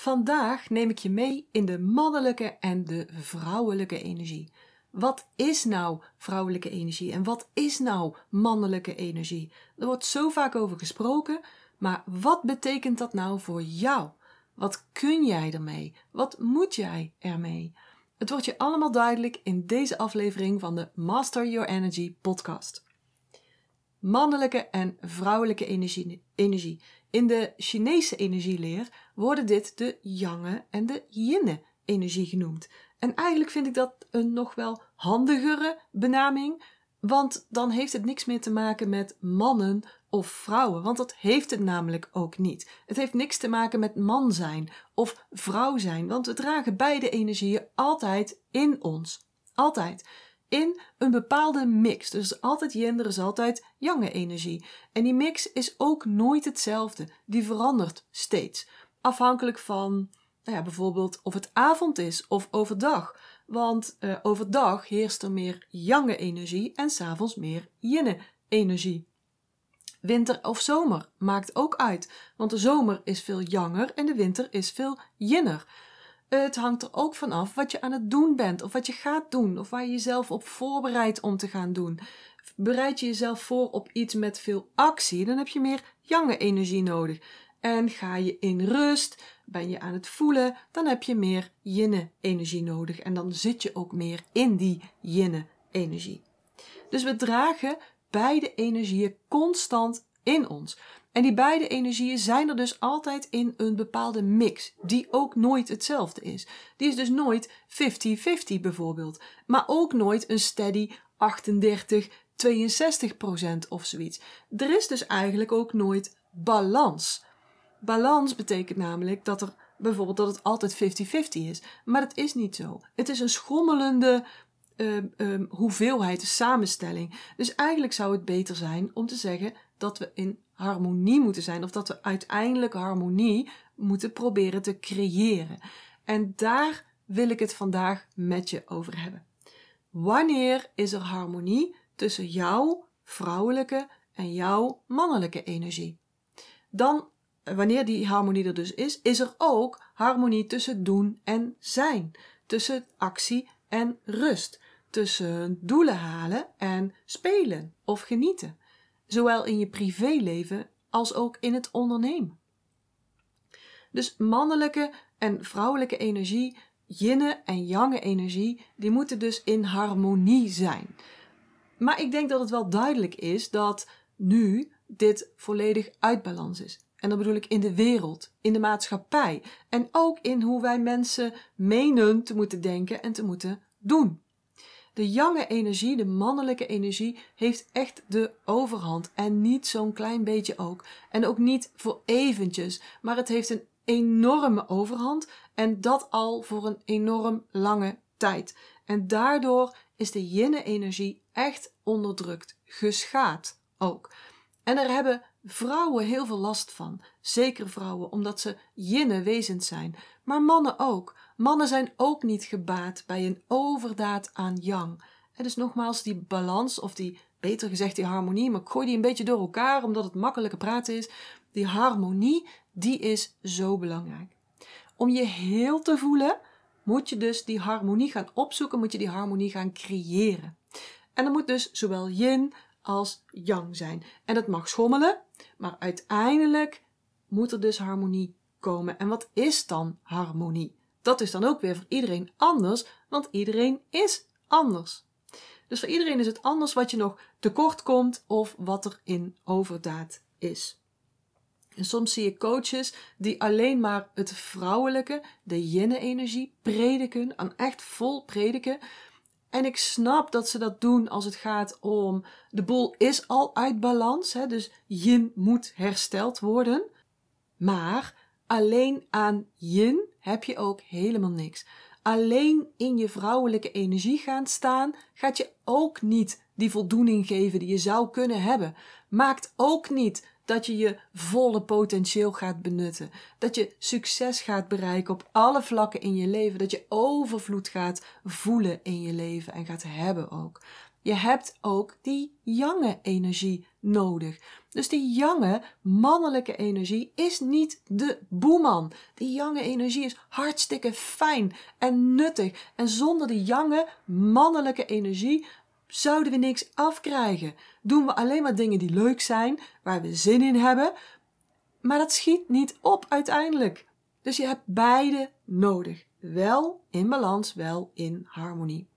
Vandaag neem ik je mee in de mannelijke en de vrouwelijke energie. Wat is nou vrouwelijke energie en wat is nou mannelijke energie? Er wordt zo vaak over gesproken, maar wat betekent dat nou voor jou? Wat kun jij ermee? Wat moet jij ermee? Het wordt je allemaal duidelijk in deze aflevering van de Master Your Energy podcast. Mannelijke en vrouwelijke energie. energie. In de Chinese energieleer worden dit de Yang en de Yin energie genoemd. En eigenlijk vind ik dat een nog wel handigere benaming, want dan heeft het niks meer te maken met mannen of vrouwen, want dat heeft het namelijk ook niet. Het heeft niks te maken met man zijn of vrouw zijn, want we dragen beide energieën altijd in ons. Altijd. In een bepaalde mix. Dus altijd yin, er is altijd yang energie. En die mix is ook nooit hetzelfde. Die verandert steeds. Afhankelijk van nou bijvoorbeeld of het avond is of overdag. Want uh, overdag heerst er meer yang energie en s'avonds meer yin energie. Winter of zomer maakt ook uit, want de zomer is veel janger en de winter is veel jinner. Het hangt er ook van af wat je aan het doen bent, of wat je gaat doen, of waar je jezelf op voorbereidt om te gaan doen. Bereid je jezelf voor op iets met veel actie, dan heb je meer jange energie nodig. En ga je in rust, ben je aan het voelen, dan heb je meer jinne energie nodig. En dan zit je ook meer in die jinne energie. Dus we dragen beide energieën constant in ons. En die beide energieën zijn er dus altijd in een bepaalde mix, die ook nooit hetzelfde is. Die is dus nooit 50-50 bijvoorbeeld, maar ook nooit een steady 38, 62% of zoiets. Er is dus eigenlijk ook nooit balans. Balans betekent namelijk dat er bijvoorbeeld dat het altijd 50-50 is, maar dat is niet zo. Het is een schommelende uh, hoeveelheid, samenstelling. Dus eigenlijk zou het beter zijn om te zeggen dat we in harmonie moeten zijn, of dat we uiteindelijk harmonie moeten proberen te creëren. En daar wil ik het vandaag met je over hebben. Wanneer is er harmonie tussen jouw vrouwelijke en jouw mannelijke energie? Dan, wanneer die harmonie er dus is, is er ook harmonie tussen doen en zijn, tussen actie en rust, tussen doelen halen en spelen of genieten zowel in je privéleven als ook in het ondernemen. Dus mannelijke en vrouwelijke energie, yinne en yange energie, die moeten dus in harmonie zijn. Maar ik denk dat het wel duidelijk is dat nu dit volledig uit balans is. En dat bedoel ik in de wereld, in de maatschappij en ook in hoe wij mensen menen te moeten denken en te moeten doen. De jonge energie, de mannelijke energie, heeft echt de overhand. En niet zo'n klein beetje ook. En ook niet voor eventjes, maar het heeft een enorme overhand. En dat al voor een enorm lange tijd. En daardoor is de yin-energie echt onderdrukt, geschaad ook. En daar hebben vrouwen heel veel last van. Zeker vrouwen, omdat ze jinne wezens zijn. Maar mannen ook. Mannen zijn ook niet gebaat bij een overdaad aan yang. En dus nogmaals, die balans, of die, beter gezegd die harmonie, maar ik gooi die een beetje door elkaar, omdat het makkelijker praten is. Die harmonie, die is zo belangrijk. Om je heel te voelen, moet je dus die harmonie gaan opzoeken, moet je die harmonie gaan creëren. En er moet dus zowel yin als yang zijn. En dat mag schommelen, maar uiteindelijk moet er dus harmonie komen. En wat is dan harmonie? Dat is dan ook weer voor iedereen anders, want iedereen is anders. Dus voor iedereen is het anders wat je nog tekort komt of wat er in overdaad is. En soms zie je coaches die alleen maar het vrouwelijke, de yin-energie, prediken, aan echt vol prediken. En ik snap dat ze dat doen als het gaat om de boel is al uit balans, hè, dus yin moet hersteld worden. Maar alleen aan yin heb je ook helemaal niks. Alleen in je vrouwelijke energie gaan staan gaat je ook niet die voldoening geven die je zou kunnen hebben. Maakt ook niet dat je je volle potentieel gaat benutten. Dat je succes gaat bereiken op alle vlakken in je leven. Dat je overvloed gaat voelen in je leven en gaat hebben ook. Je hebt ook die jonge energie nodig. Dus die jonge mannelijke energie is niet de boeman. Die jonge energie is hartstikke fijn en nuttig. En zonder die jonge mannelijke energie zouden we niks afkrijgen. Doen we alleen maar dingen die leuk zijn, waar we zin in hebben. Maar dat schiet niet op uiteindelijk. Dus je hebt beide nodig. Wel in balans, wel in harmonie.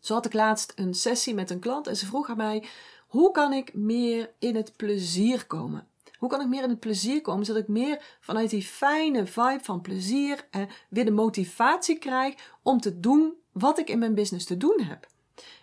Zo had ik laatst een sessie met een klant en ze vroeg aan mij: hoe kan ik meer in het plezier komen? Hoe kan ik meer in het plezier komen, zodat ik meer vanuit die fijne vibe van plezier en weer de motivatie krijg om te doen wat ik in mijn business te doen heb?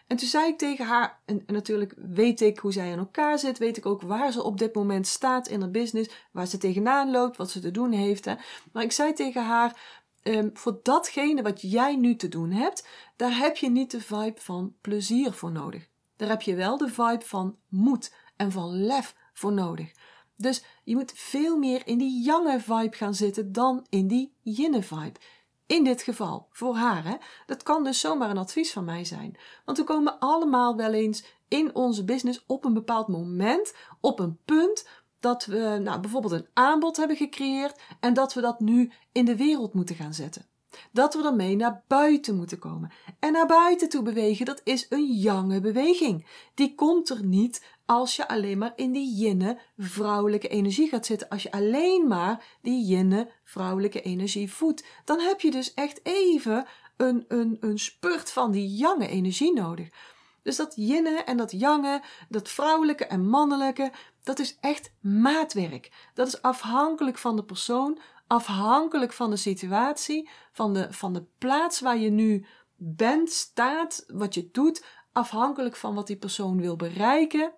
En toen zei ik tegen haar, en, natuurlijk weet ik hoe zij in elkaar zit, weet ik ook waar ze op dit moment staat in haar business, waar ze tegenaan loopt, wat ze te doen heeft. Hè. Maar ik zei tegen haar, um, voor datgene wat jij nu te doen hebt, daar heb je niet de vibe van plezier voor nodig. Daar heb je wel de vibe van moed en van lef voor nodig. Dus je moet veel meer in die jonge vibe gaan zitten dan in die yinne vibe. In dit geval, voor haar. Hè? Dat kan dus zomaar een advies van mij zijn. Want we komen allemaal wel eens in onze business op een bepaald moment, op een punt, dat we nou, bijvoorbeeld een aanbod hebben gecreëerd en dat we dat nu in de wereld moeten gaan zetten. Dat we ermee naar buiten moeten komen. En naar buiten toe bewegen, dat is een jonge beweging. Die komt er niet als je alleen maar in die jinne vrouwelijke energie gaat zitten. Als je alleen maar die jinne vrouwelijke energie voedt. Dan heb je dus echt even een, een, een spurt van die jonge energie nodig. Dus dat jinne en dat jange, dat vrouwelijke en mannelijke, dat is echt maatwerk. Dat is afhankelijk van de persoon, afhankelijk van de situatie, van de, van de plaats waar je nu bent, staat, wat je doet, afhankelijk van wat die persoon wil bereiken.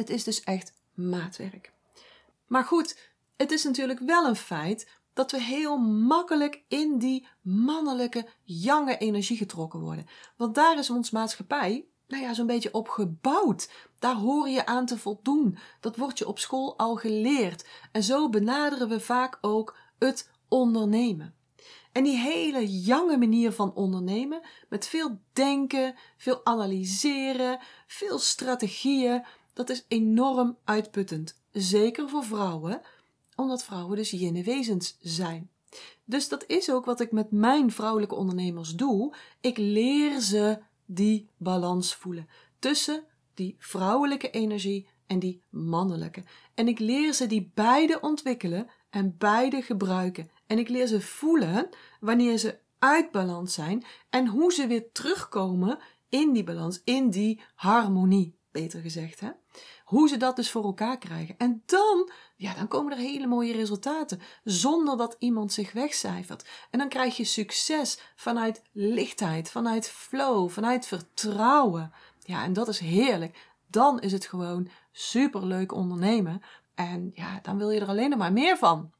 Het is dus echt maatwerk. Maar goed, het is natuurlijk wel een feit dat we heel makkelijk in die mannelijke, jonge energie getrokken worden. Want daar is ons maatschappij nou ja, zo'n beetje op gebouwd. Daar hoor je aan te voldoen. Dat wordt je op school al geleerd. En zo benaderen we vaak ook het ondernemen. En die hele jonge manier van ondernemen, met veel denken, veel analyseren, veel strategieën, dat is enorm uitputtend. Zeker voor vrouwen, omdat vrouwen dus jene wezens zijn. Dus dat is ook wat ik met mijn vrouwelijke ondernemers doe. Ik leer ze die balans voelen tussen die vrouwelijke energie en die mannelijke. En ik leer ze die beide ontwikkelen en beide gebruiken. En ik leer ze voelen wanneer ze uit balans zijn en hoe ze weer terugkomen in die balans, in die harmonie, beter gezegd. Hè? Hoe ze dat dus voor elkaar krijgen. En dan, ja, dan komen er hele mooie resultaten. Zonder dat iemand zich wegcijfert. En dan krijg je succes vanuit lichtheid, vanuit flow, vanuit vertrouwen. Ja, en dat is heerlijk. Dan is het gewoon superleuk ondernemen. En ja, dan wil je er alleen nog maar meer van.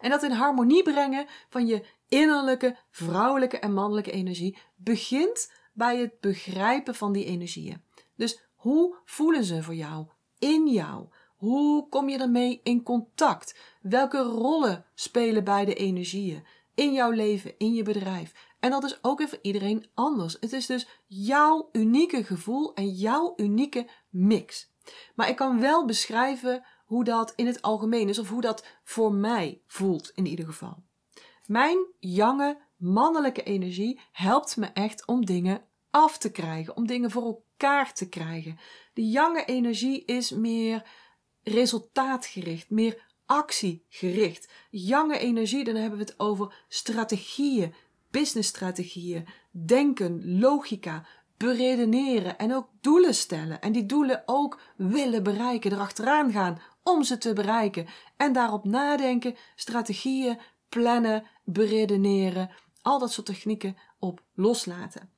En dat in harmonie brengen van je innerlijke, vrouwelijke en mannelijke energie begint bij het begrijpen van die energieën. Dus hoe voelen ze voor jou, in jou? Hoe kom je ermee in contact? Welke rollen spelen beide energieën in jouw leven, in je bedrijf? En dat is ook voor iedereen anders. Het is dus jouw unieke gevoel en jouw unieke mix. Maar ik kan wel beschrijven hoe dat in het algemeen is, of hoe dat voor mij voelt in ieder geval. Mijn jonge mannelijke energie helpt me echt om dingen af te krijgen, om dingen voor elkaar te krijgen. De jonge energie is meer resultaatgericht, meer actiegericht. Jonge energie, dan hebben we het over strategieën, businessstrategieën, denken, logica, beredeneren en ook doelen stellen. En die doelen ook willen bereiken, erachteraan gaan om ze te bereiken. En daarop nadenken, strategieën, plannen, beredeneren, al dat soort technieken op loslaten.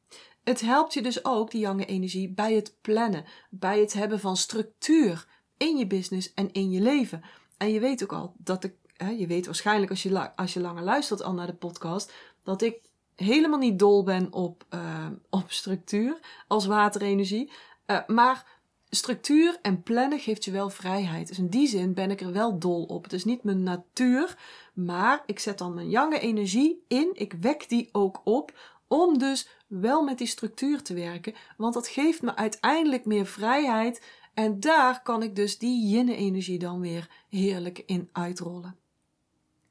Het helpt je dus ook, die jonge energie, bij het plannen, bij het hebben van structuur in je business en in je leven. En je weet ook al dat ik, hè, je weet waarschijnlijk als je, als je langer luistert al naar de podcast, dat ik helemaal niet dol ben op, uh, op structuur als waterenergie. Uh, maar structuur en plannen geeft je wel vrijheid. Dus in die zin ben ik er wel dol op. Het is niet mijn natuur, maar ik zet dan mijn jonge energie in. Ik wek die ook op om dus wel met die structuur te werken, want dat geeft me uiteindelijk meer vrijheid En daar kan ik dus die yin-energie dan weer heerlijk in uitrollen.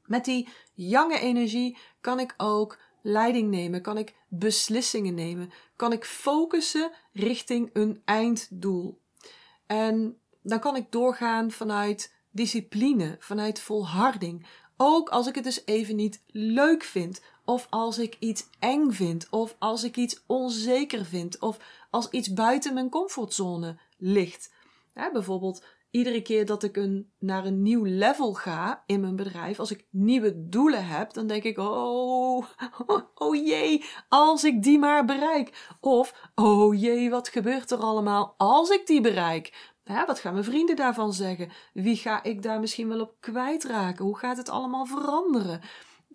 Met die yang energie kan ik ook leiding nemen, kan ik beslissingen nemen, kan ik focussen richting een einddoel. En dan kan ik doorgaan vanuit discipline, vanuit volharding. Ook als ik het dus even niet leuk vind, of als ik iets eng vind, of als ik iets onzeker vind, of als iets buiten mijn comfortzone ligt. Bijvoorbeeld iedere keer dat ik een, naar een nieuw level ga in mijn bedrijf, als ik nieuwe doelen heb, dan denk ik: oh, oh jee, als ik die maar bereik. Of oh jee, wat gebeurt er allemaal als ik die bereik? Wat gaan mijn vrienden daarvan zeggen? Wie ga ik daar misschien wel op kwijtraken? Hoe gaat het allemaal veranderen?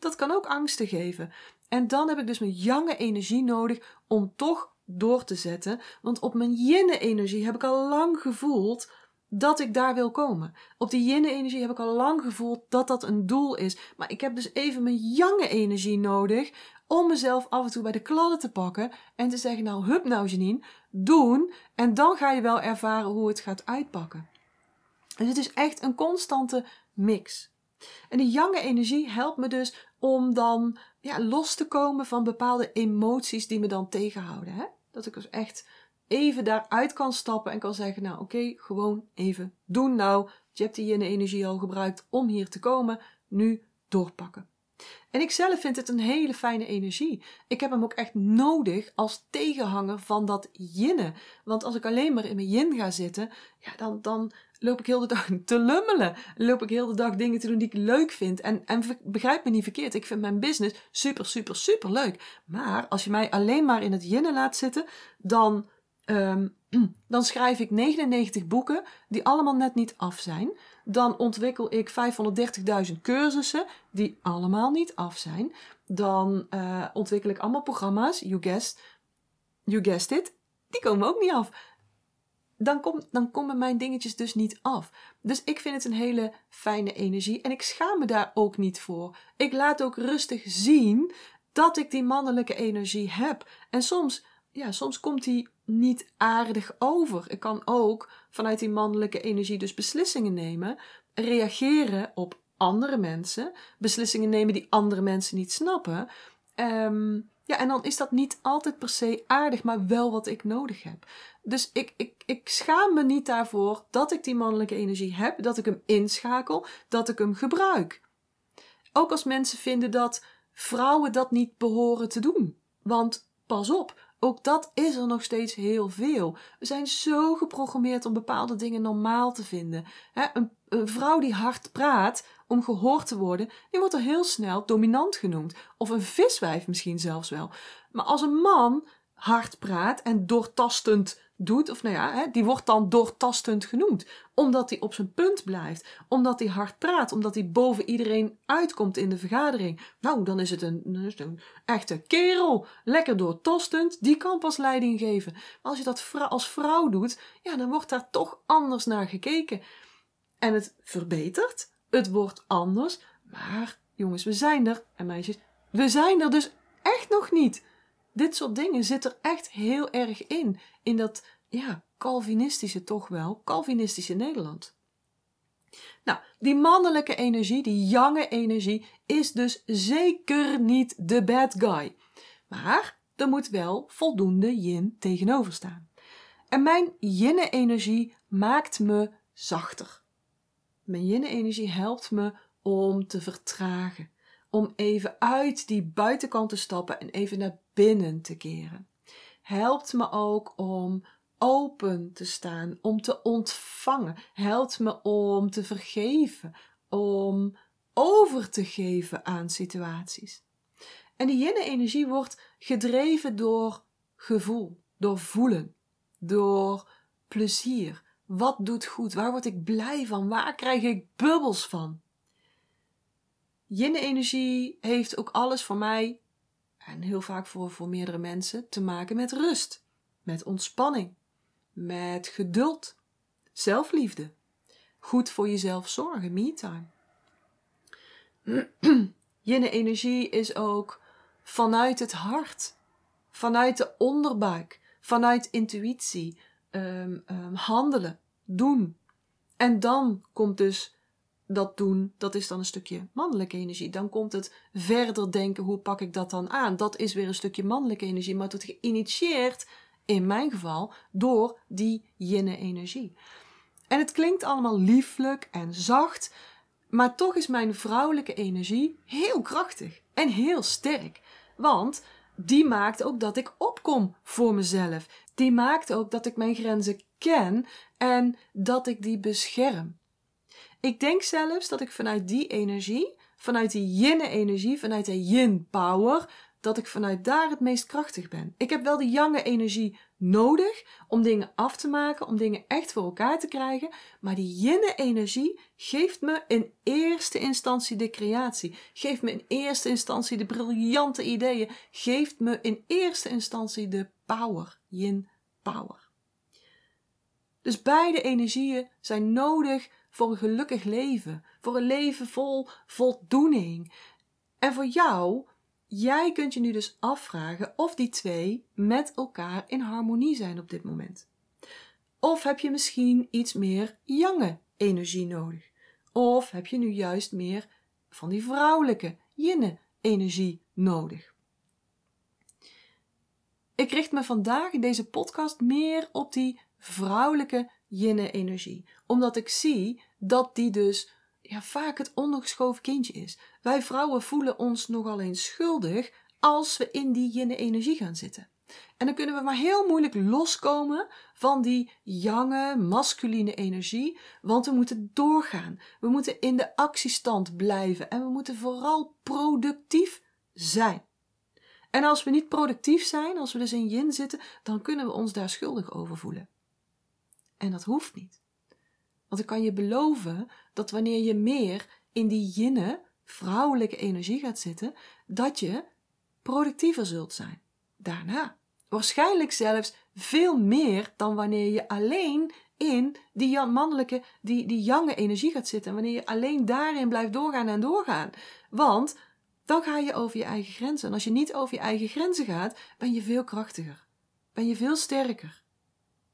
Dat kan ook angsten geven. En dan heb ik dus mijn jange energie nodig om toch door te zetten. Want op mijn yinne energie heb ik al lang gevoeld dat ik daar wil komen. Op die yinne energie heb ik al lang gevoeld dat dat een doel is. Maar ik heb dus even mijn jange energie nodig om mezelf af en toe bij de kladden te pakken en te zeggen: Nou, hup nou Janine, doen. En dan ga je wel ervaren hoe het gaat uitpakken. Dus het is echt een constante mix. En die jange energie helpt me dus om dan ja, los te komen van bepaalde emoties die me dan tegenhouden. Hè? Dat ik dus echt even daaruit kan stappen en kan zeggen: Nou, oké, gewoon even doen nou. Je hebt die energie al gebruikt om hier te komen. Nu doorpakken. En ik zelf vind het een hele fijne energie. Ik heb hem ook echt nodig als tegenhanger van dat jinnen. Want als ik alleen maar in mijn yin ga zitten, ja, dan, dan loop ik heel de dag te lummelen. Loop ik heel de dag dingen te doen die ik leuk vind. En, en begrijp me niet verkeerd, ik vind mijn business super, super, super leuk. Maar als je mij alleen maar in het jinnen laat zitten, dan, um, dan schrijf ik 99 boeken die allemaal net niet af zijn dan ontwikkel ik 530.000 cursussen die allemaal niet af zijn. Dan uh, ontwikkel ik allemaal programma's, you guessed, you guessed it, die komen ook niet af. Dan, dan komen mijn dingetjes dus niet af. Dus ik vind het een hele fijne energie en ik schaam me daar ook niet voor. Ik laat ook rustig zien dat ik die mannelijke energie heb. En soms, ja, soms komt die niet aardig over. Ik kan ook vanuit die mannelijke energie dus beslissingen nemen, reageren op andere mensen, beslissingen nemen die andere mensen niet snappen. Um, ja, en dan is dat niet altijd per se aardig, maar wel wat ik nodig heb. Dus ik, ik, ik schaam me niet daarvoor dat ik die mannelijke energie heb, dat ik hem inschakel, dat ik hem gebruik. Ook als mensen vinden dat vrouwen dat niet behoren te doen. Want pas op, ook dat is er nog steeds heel veel. We zijn zo geprogrammeerd om bepaalde dingen normaal te vinden. een, een, vrouw die hard praat om gehoord te worden, die wordt er heel snel dominant genoemd. Of een viswijf misschien zelfs wel. Maar als een man hard praat en doortastend doet, of nou ja, hè, die wordt dan doortastend genoemd. Omdat hij op zijn punt blijft, omdat hij hard praat, omdat hij boven iedereen uitkomt in de vergadering. Nou, dan is het een, een echte kerel, lekker doortastend, die kan pas leiding geven. Maar als je dat als vrouw doet, ja, dan wordt daar toch anders naar gekeken. En het verbetert, het wordt anders, maar jongens, we zijn er, en meisjes, we zijn er dus echt nog niet dit soort dingen zit er echt heel erg in. In dat, ja, Calvinistische toch wel, Calvinistische Nederland. Nou, die mannelijke energie, die jange energie, is dus zeker niet de bad guy. Maar er moet wel voldoende yin tegenover staan. En mijn yin energie maakt me zachter. Mijn yin energie helpt me om te vertragen om even uit die buitenkant te stappen en even naar binnen te keren. Helpt me ook om open te staan, om te ontvangen. Helpt me om te vergeven, om over te geven aan situaties. En die yin-energie wordt gedreven door gevoel, door voelen, door plezier. Wat doet goed? Waar word ik blij van? Waar krijg ik bubbels van? Yin-energie heeft ook alles voor mij, en heel vaak voor, voor meerdere mensen, te maken met rust, met ontspanning, met geduld, zelfliefde, goed voor jezelf zorgen, me-time. Yin-energie is ook vanuit het hart, vanuit de onderbuik, vanuit intuïtie, um, um, handelen, doen. En dan komt dus dat doen, dat is dan een stukje mannelijke energie. Dan komt het verder denken, hoe pak ik dat dan aan? Dat is weer een stukje mannelijke energie, maar het wordt geïnitieerd, in mijn geval, door die yinne energie. En het klinkt allemaal lieflijk en zacht, maar toch is mijn vrouwelijke energie heel krachtig en heel sterk. Want die maakt ook dat ik opkom voor mezelf. Die maakt ook dat ik mijn grenzen ken en dat ik die bescherm. Ik denk zelfs dat ik vanuit die energie, vanuit die yin-energie, vanuit de yin-power, dat ik vanuit daar het meest krachtig ben. Ik heb wel de yang energie nodig om dingen af te maken, om dingen echt voor elkaar te krijgen, maar die yin-energie geeft me in eerste instantie de creatie, geeft me in eerste instantie de briljante ideeën, geeft me in eerste instantie de power, yin-power. Dus beide energieën zijn nodig voor een gelukkig leven, voor een leven vol voldoening. En voor jou, jij kunt je nu dus afvragen of die twee met elkaar in harmonie zijn op dit moment. Of heb je misschien iets meer jonge energie nodig? Of heb je nu juist meer van die vrouwelijke, yinne energie nodig? Ik richt me vandaag in deze podcast meer op die vrouwelijke yinne energie. Omdat ik zie dat die dus ja, vaak het ondergeschoven kindje is. Wij vrouwen voelen ons nogal eens schuldig als we in die yinne energie gaan zitten. En dan kunnen we maar heel moeilijk loskomen van die jonge, masculine energie, want we moeten doorgaan. We moeten in de actiestand blijven en we moeten vooral productief zijn. En als we niet productief zijn, als we dus in yin zitten, dan kunnen we ons daar schuldig over voelen. En dat hoeft niet. Want ik kan je beloven dat wanneer je meer in die yinne, vrouwelijke energie gaat zitten, dat je productiever zult zijn. Daarna. Waarschijnlijk zelfs veel meer dan wanneer je alleen in die mannelijke, die, die jonge energie gaat zitten. En wanneer je alleen daarin blijft doorgaan en doorgaan. Want dan ga je over je eigen grenzen. En als je niet over je eigen grenzen gaat, ben je veel krachtiger. Ben je veel sterker.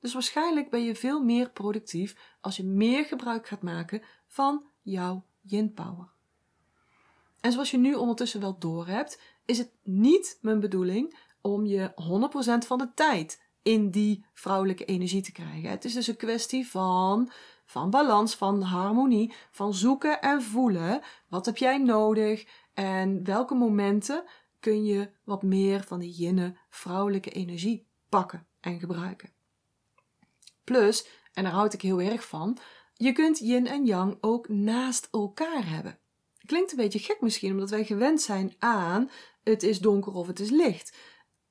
Dus waarschijnlijk ben je veel meer productief als je meer gebruik gaat maken van jouw yin power. En zoals je nu ondertussen wel doorhebt, is het niet mijn bedoeling om je 100% van de tijd in die vrouwelijke energie te krijgen. Het is dus een kwestie van, van balans, van harmonie, van zoeken en voelen. Wat heb jij nodig en welke momenten kun je wat meer van die yinne vrouwelijke energie pakken en gebruiken. Plus, en daar houd ik heel erg van, je kunt yin en yang ook naast elkaar hebben. Klinkt een beetje gek misschien, omdat wij gewend zijn aan het is donker of het is licht.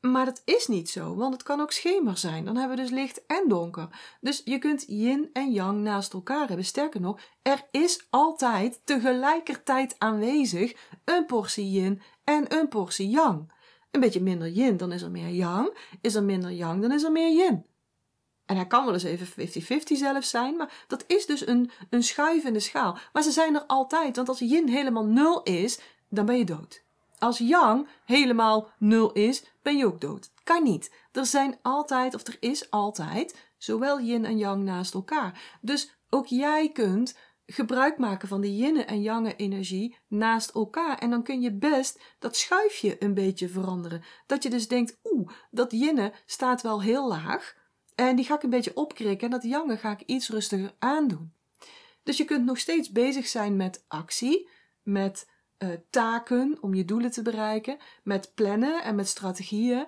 Maar dat is niet zo, want het kan ook schemer zijn. Dan hebben we dus licht en donker. Dus je kunt yin en yang naast elkaar hebben. Sterker nog, er is altijd tegelijkertijd aanwezig een portie yin en een portie yang. Een beetje minder yin, dan is er meer yang. Is er minder yang, dan is er meer yin. En hij kan wel eens even 50-50 zelf zijn, maar dat is dus een, een schuivende schaal. Maar ze zijn er altijd, want als yin helemaal nul is, dan ben je dood. Als yang helemaal nul is, ben je ook dood. Kan niet. Er zijn altijd, of er is altijd, zowel yin en yang naast elkaar. Dus ook jij kunt gebruik maken van de yin en yang energie naast elkaar. En dan kun je best dat schuifje een beetje veranderen. Dat je dus denkt, oeh, dat yin staat wel heel laag. En die ga ik een beetje opkrikken en dat jange ga ik iets rustiger aandoen. Dus je kunt nog steeds bezig zijn met actie, met uh, taken om je doelen te bereiken, met plannen en met strategieën,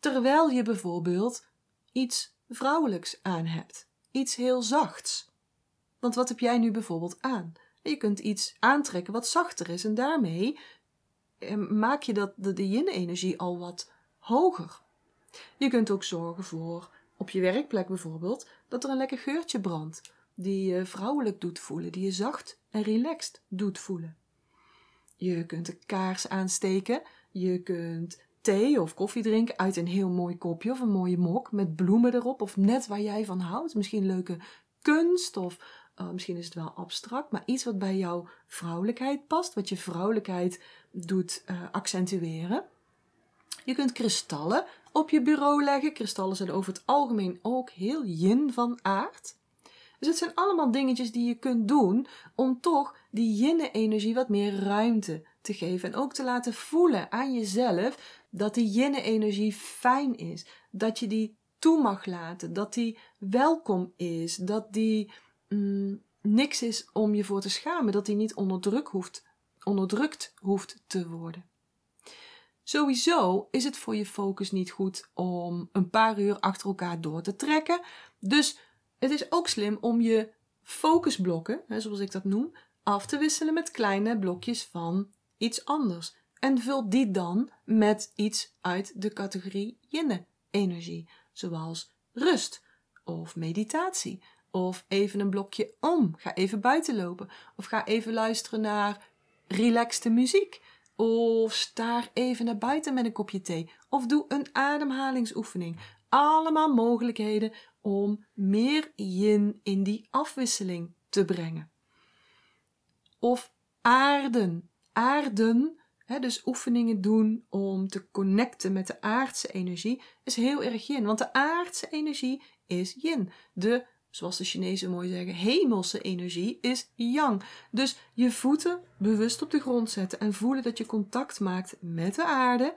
terwijl je bijvoorbeeld iets vrouwelijks aan hebt. Iets heel zachts. Want wat heb jij nu bijvoorbeeld aan? Je kunt iets aantrekken wat zachter is en daarmee eh, maak je dat, de, de yin-energie al wat hoger. Je kunt ook zorgen voor op je werkplek bijvoorbeeld, dat er een lekker geurtje brandt, die je vrouwelijk doet voelen, die je zacht en relaxed doet voelen. Je kunt een kaars aansteken, je kunt thee of koffie drinken uit een heel mooi kopje of een mooie mok met bloemen erop of net waar jij van houdt. Misschien leuke kunst of uh, misschien is het wel abstract, maar iets wat bij jouw vrouwelijkheid past, wat je vrouwelijkheid doet uh, accentueren. Je kunt kristallen op je bureau leggen. Kristallen zijn over het algemeen ook heel yin van aard. Dus het zijn allemaal dingetjes die je kunt doen om toch die yin-energie wat meer ruimte te geven. En ook te laten voelen aan jezelf dat die yin-energie fijn is. Dat je die toe mag laten. Dat die welkom is. Dat die mm, niks is om je voor te schamen. Dat die niet hoeft, onderdrukt hoeft te worden. Sowieso is het voor je focus niet goed om een paar uur achter elkaar door te trekken. Dus het is ook slim om je focusblokken, zoals ik dat noem, af te wisselen met kleine blokjes van iets anders. En vul die dan met iets uit de categorie yin-energie, zoals rust of meditatie. Of even een blokje om. Ga even buiten lopen. Of ga even luisteren naar relaxte muziek. Of staar even naar buiten met een kopje thee. Of doe een ademhalingsoefening. Allemaal mogelijkheden om meer yin in die afwisseling te brengen. Of aarden. Aarden, hè, dus oefeningen doen om te connecten met de aardse energie, is heel erg yin. Want de aardse energie is yin. De zoals de Chinezen mooi zeggen, hemelse energie is yang. Dus je voeten bewust op de grond zetten en voelen dat je contact maakt met de aarde.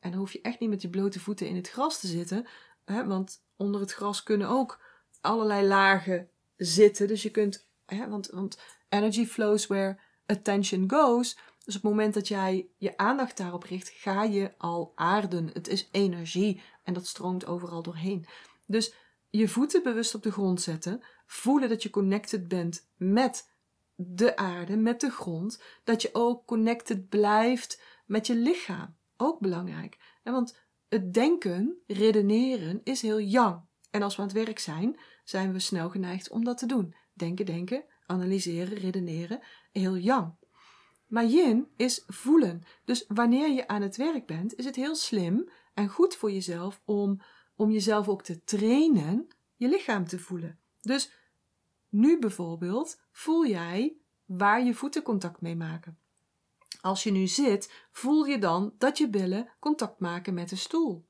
En dan hoef je echt niet met je blote voeten in het gras te zitten, hè, want onder het gras kunnen ook allerlei lagen zitten. Dus je kunt, hè, want, want energy flows where attention goes. Dus op het moment dat jij je aandacht daarop richt, ga je al aarden. Het is energie en dat stroomt overal doorheen. Dus je voeten bewust op de grond zetten, voelen dat je connected bent met de aarde, met de grond, dat je ook connected blijft met je lichaam. Ook belangrijk. Want het denken, redeneren is heel yang. En als we aan het werk zijn, zijn we snel geneigd om dat te doen. Denken, denken, analyseren, redeneren, heel yang. Maar yin is voelen. Dus wanneer je aan het werk bent, is het heel slim en goed voor jezelf om om jezelf ook te trainen je lichaam te voelen. Dus nu bijvoorbeeld voel jij waar je voeten contact mee maken. Als je nu zit, voel je dan dat je billen contact maken met de stoel.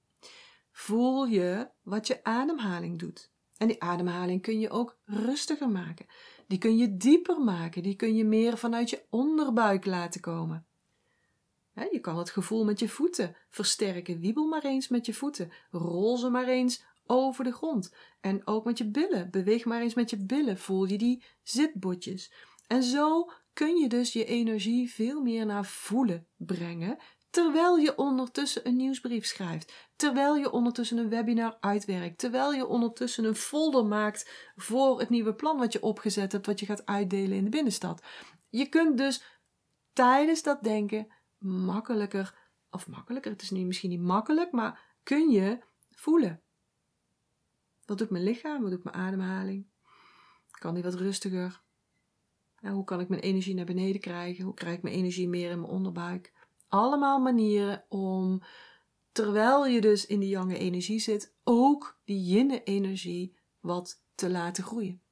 Voel je wat je ademhaling doet. En die ademhaling kun je ook rustiger maken. Die kun je dieper maken. Die kun je meer vanuit je onderbuik laten komen. Je kan het gevoel met je voeten versterken. Wiebel maar eens met je voeten. Rol ze maar eens over de grond. En ook met je billen. Beweeg maar eens met je billen. Voel je die zitbotjes. En zo kun je dus je energie veel meer naar voelen brengen. Terwijl je ondertussen een nieuwsbrief schrijft. Terwijl je ondertussen een webinar uitwerkt. Terwijl je ondertussen een folder maakt voor het nieuwe plan wat je opgezet hebt. Wat je gaat uitdelen in de binnenstad. Je kunt dus tijdens dat denken makkelijker, of makkelijker, het is niet, misschien niet makkelijk, maar kun je voelen. Wat doet mijn lichaam? Wat doet mijn ademhaling? Kan die wat rustiger? hoe kan ik mijn energie naar beneden krijgen? Hoe krijg ik mijn energie meer in mijn onderbuik? Allemaal manieren om, terwijl je dus in die jonge energie zit, ook die yin energie wat te laten groeien.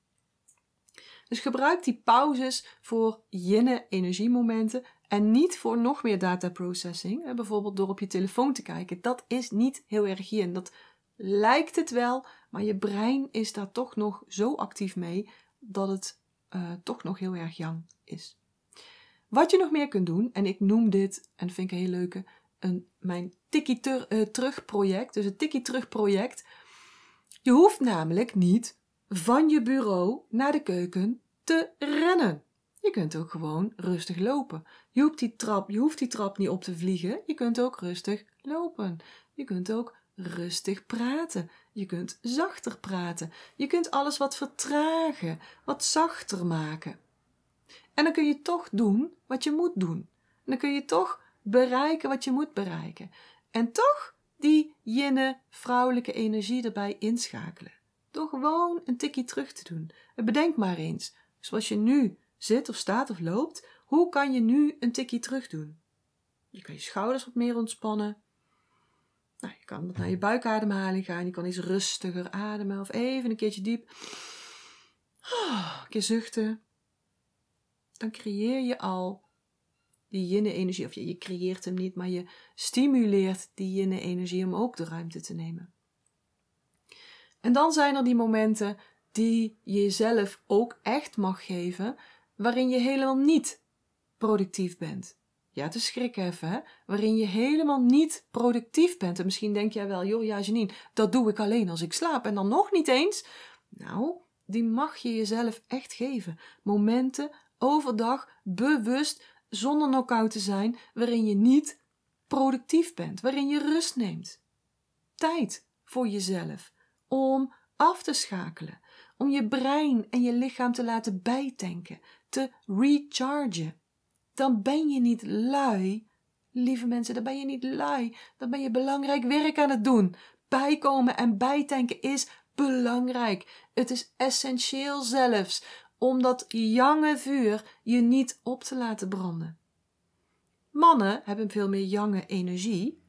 Dus gebruik die pauzes voor yin energiemomenten en niet voor nog meer data processing, bijvoorbeeld door op je telefoon te kijken. Dat is niet heel erg yin. Dat lijkt het wel, maar je brein is daar toch nog zo actief mee dat het uh, toch nog heel erg yang is. Wat je nog meer kunt doen, en ik noem dit, en vind ik een heel leuke, een, mijn tikkie ter, uh, terug project. Dus het tikkie terug project. Je hoeft namelijk niet van je bureau naar de keuken te rennen. Je kunt ook gewoon rustig lopen. Je hoeft, die trap, je hoeft die trap niet op te vliegen. Je kunt ook rustig lopen. Je kunt ook rustig praten. Je kunt zachter praten. Je kunt alles wat vertragen, wat zachter maken. En dan kun je toch doen wat je moet doen. En dan kun je toch bereiken wat je moet bereiken. En toch die jinne vrouwelijke energie erbij inschakelen. Door gewoon een tikje terug te doen. En bedenk maar eens, zoals je nu zit of staat of loopt, hoe kan je nu een tikje terug doen? Je kan je schouders wat meer ontspannen. Nou, je kan naar je buikademhaling gaan. Je kan eens rustiger ademen of even een keertje diep. Ah, een keer zuchten. Dan creëer je al die yin-energie. Of je, je creëert hem niet, maar je stimuleert die yin-energie om ook de ruimte te nemen. En dan zijn er die momenten die je jezelf ook echt mag geven, waarin je helemaal niet productief bent. Ja, te schrik even, hè? Waarin je helemaal niet productief bent. En misschien denk jij wel, joh, ja, Janine, dat doe ik alleen als ik slaap en dan nog niet eens. Nou, die mag je jezelf echt geven. Momenten overdag, bewust, zonder knock-out te zijn, waarin je niet productief bent, waarin je rust neemt. Tijd voor jezelf om af te schakelen, om je brein en je lichaam te laten bijtanken, te rechargen. Dan ben je niet lui. Lieve mensen, dan ben je niet lui. Dan ben je belangrijk werk aan het doen. Bijkomen en bijtanken is belangrijk. Het is essentieel zelfs om dat jonge vuur je niet op te laten branden. Mannen hebben veel meer jonge energie,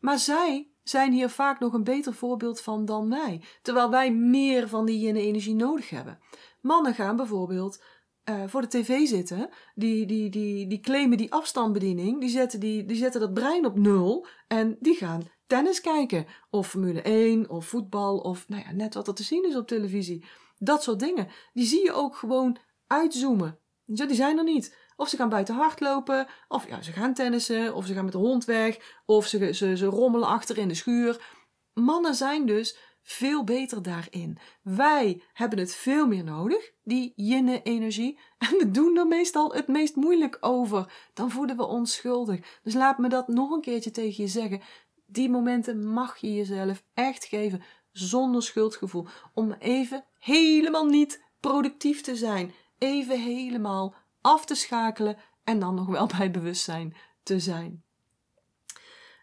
maar zij zijn hier vaak nog een beter voorbeeld van dan wij, terwijl wij meer van die yin-energie nodig hebben. Mannen gaan bijvoorbeeld uh, voor de tv zitten, die, die, die, die claimen die afstandsbediening, die zetten, die, die zetten dat brein op nul en die gaan tennis kijken, of Formule 1, of voetbal, of nou ja, net wat er te zien is op televisie. Dat soort dingen. Die zie je ook gewoon uitzoomen. Die zijn er niet. Of ze gaan buiten hardlopen, of ja, ze gaan tennissen, of ze gaan met de hond weg, of ze, ze, ze rommelen achter in de schuur. Mannen zijn dus veel beter daarin. Wij hebben het veel meer nodig, die yin-energie. En we doen er meestal het meest moeilijk over. Dan voelen we ons schuldig. Dus laat me dat nog een keertje tegen je zeggen. Die momenten mag je jezelf echt geven zonder schuldgevoel. Om even helemaal niet productief te zijn. Even helemaal af te schakelen en dan nog wel bij bewustzijn te zijn.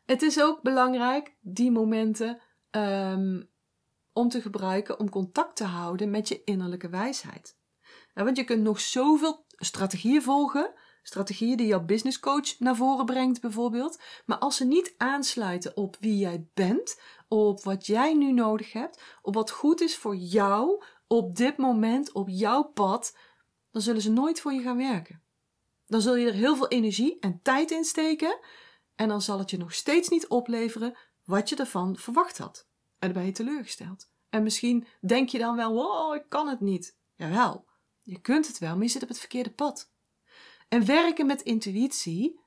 Het is ook belangrijk, die momenten, um, om te gebruiken om contact te houden met je innerlijke wijsheid. want je kunt nog zoveel strategieën volgen, strategieën die jouw business coach naar voren brengt bijvoorbeeld, maar als ze niet aansluiten op wie jij bent, op wat jij nu nodig hebt, op wat goed is voor jou op dit moment op jouw pad, dan zullen ze nooit voor je gaan werken. Dan zul je er heel veel energie en tijd in steken en dan zal het je nog steeds niet opleveren wat je ervan verwacht had. En dan ben je teleurgesteld. En misschien denk je dan wel, wow, ik kan het niet. Jawel, je kunt het wel, maar je zit op het verkeerde pad. En werken met intuïtie,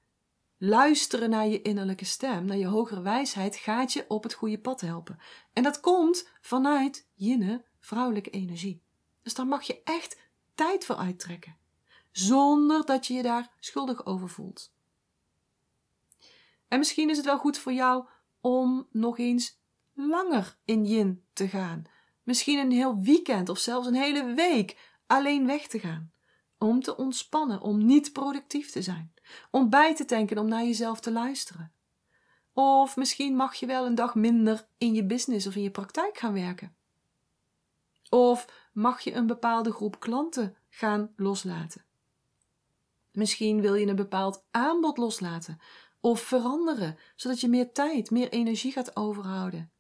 luisteren naar je innerlijke stem, naar je hogere wijsheid, gaat je op het goede pad helpen. En dat komt vanuit jinne, vrouwelijke energie. Dus daar mag je echt tijd voor uittrekken, zonder dat je je daar schuldig over voelt. En misschien is het wel goed voor jou om nog eens langer in yin te gaan. Misschien een heel weekend of zelfs een hele week alleen weg te gaan. Om te ontspannen, om niet productief te zijn. Om bij te tanken, om naar jezelf te luisteren. Of misschien mag je wel een dag minder in je business of in je praktijk gaan werken. Of mag je een bepaalde groep klanten gaan loslaten. Misschien wil je een bepaald aanbod loslaten of veranderen, zodat je meer tijd, meer energie gaat overhouden.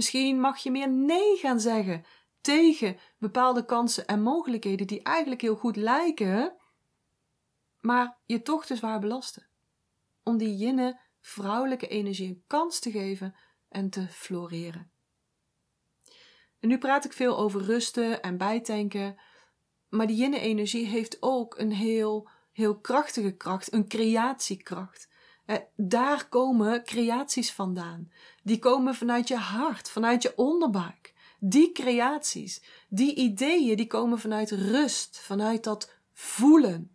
Misschien mag je meer nee gaan zeggen tegen bepaalde kansen en mogelijkheden die eigenlijk heel goed lijken, maar je toch te zwaar belasten. Om die jinne vrouwelijke energie een kans te geven en te floreren. En nu praat ik veel over rusten en bijtanken, maar die yin-energie heeft ook een heel, heel krachtige kracht, een creatiekracht. Eh, daar komen creaties vandaan. Die komen vanuit je hart, vanuit je onderbuik. Die creaties, die ideeën, die komen vanuit rust, vanuit dat voelen.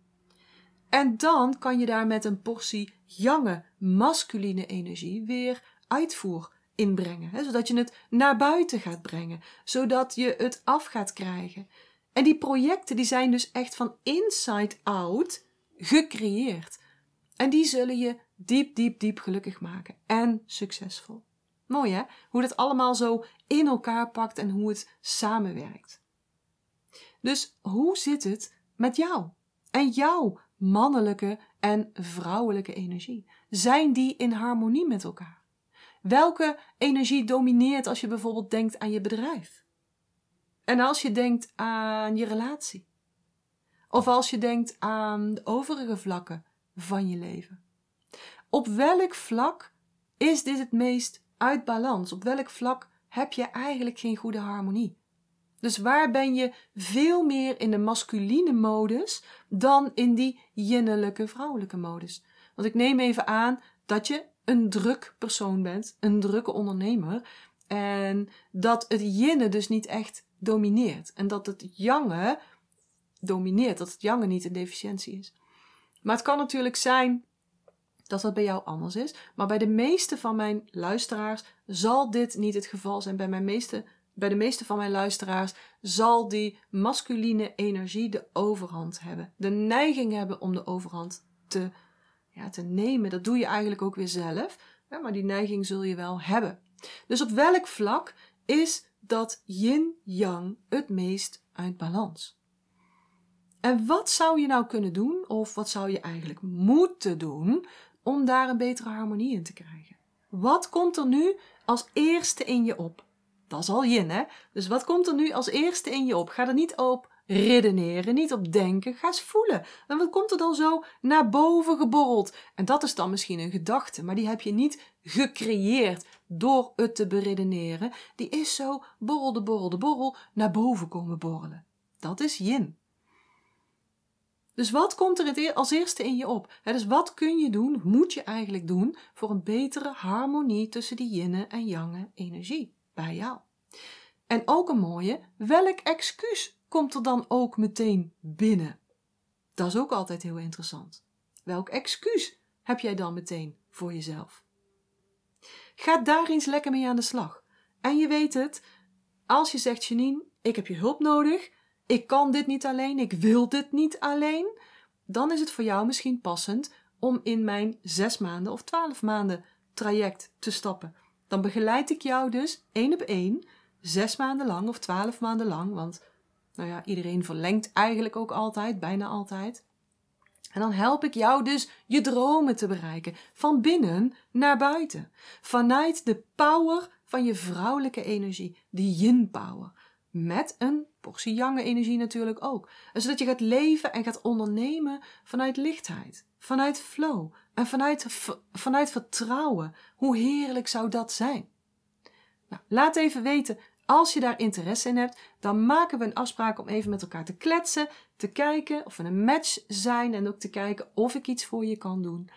En dan kan je daar met een portie jonge, masculine energie weer uitvoer inbrengen. Hè, zodat je het naar buiten gaat brengen. Zodat je het af gaat krijgen. En die projecten die zijn dus echt van inside out gecreëerd. En die zullen je diep, diep, diep gelukkig maken. En succesvol. Mooi hè? Hoe dat allemaal zo in elkaar pakt en hoe het samenwerkt. Dus hoe zit het met jou? En jouw mannelijke en vrouwelijke energie? Zijn die in harmonie met elkaar? Welke energie domineert als je bijvoorbeeld denkt aan je bedrijf? En als je denkt aan je relatie? Of als je denkt aan de overige vlakken van je leven? Op welk vlak is dit het meest uit balans? Op welk vlak heb je eigenlijk geen goede harmonie? Dus waar ben je veel meer in de masculine modus dan in die jinnelijke vrouwelijke modus? Want ik neem even aan dat je een druk persoon bent, een drukke ondernemer. En dat het jinne dus niet echt domineert. En dat het jange domineert, dat het jange niet een deficiëntie is. Maar het kan natuurlijk zijn dat dat bij jou anders is. Maar bij de meeste van mijn luisteraars zal dit niet het geval zijn. Bij, mijn meeste, bij de meeste van mijn luisteraars zal die masculine energie de overhand hebben. De neiging hebben om de overhand te, ja, te nemen. Dat doe je eigenlijk ook weer zelf. maar die neiging zul je wel hebben. Dus op welk vlak is dat yin-yang het meest uit balans? En wat zou je nou kunnen doen, of wat zou je eigenlijk moeten doen, om daar een betere harmonie in te krijgen? Wat komt er nu als eerste in je op? Dat is al yin, hè? Dus wat komt er nu als eerste in je op? Ga er niet op redeneren, niet op denken. Ga eens voelen. En wat komt er dan zo naar boven geborreld? En dat is dan misschien een gedachte, maar die heb je niet gecreëerd door het te beredeneren. Die is zo borrel de borrel de borrel naar boven komen borrelen. Dat is yin. Dus wat komt er als eerste in je op? dus wat kun je doen, moet je eigenlijk doen, voor een betere harmonie tussen die yin en yang energie bij jou? En ook een mooie, welk excuus komt er dan ook meteen binnen? Dat is ook altijd heel interessant. Welk excuus heb jij dan meteen voor jezelf? Ga daar eens lekker mee aan de slag. En je weet het, als je zegt Janine, ik heb je hulp nodig, ik kan dit niet alleen, ik wil dit niet alleen, dan is het voor jou misschien passend om in mijn zes maanden of twaalf maanden traject te stappen. Dan begeleid ik jou dus één op één, zes maanden lang of twaalf maanden lang, want nou ja, iedereen verlengt eigenlijk ook altijd, bijna altijd. En dan help ik jou dus je dromen te bereiken, van binnen naar buiten. Vanuit de power van je vrouwelijke energie, die yin power. Met een portie yang energie natuurlijk ook. Zodat je gaat leven en gaat ondernemen vanuit lichtheid, vanuit flow en vanuit, vanuit vertrouwen. Hoe heerlijk zou dat zijn? Nou, laat even weten als je daar interesse in hebt, dan maken we een afspraak om even met elkaar te kletsen, te kijken of we een match zijn en ook te kijken of ik iets voor je kan doen.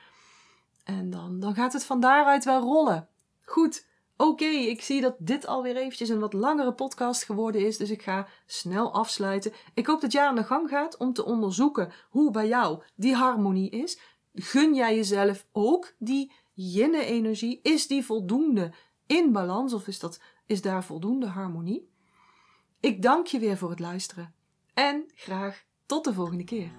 En dan, dan gaat het van daaruit wel rollen. Goed, oké, ik zie dat dit alweer eventjes een wat langere podcast geworden is, dus ik ga snel afsluiten. Ik hoop dat jij aan de gang gaat om te onderzoeken hoe bij jou die harmonie is. Gun jij jezelf ook die yin-energie? Is die voldoende in balans of is dat is daar voldoende harmonie? Ik dank je weer voor het luisteren en graag tot de volgende keer.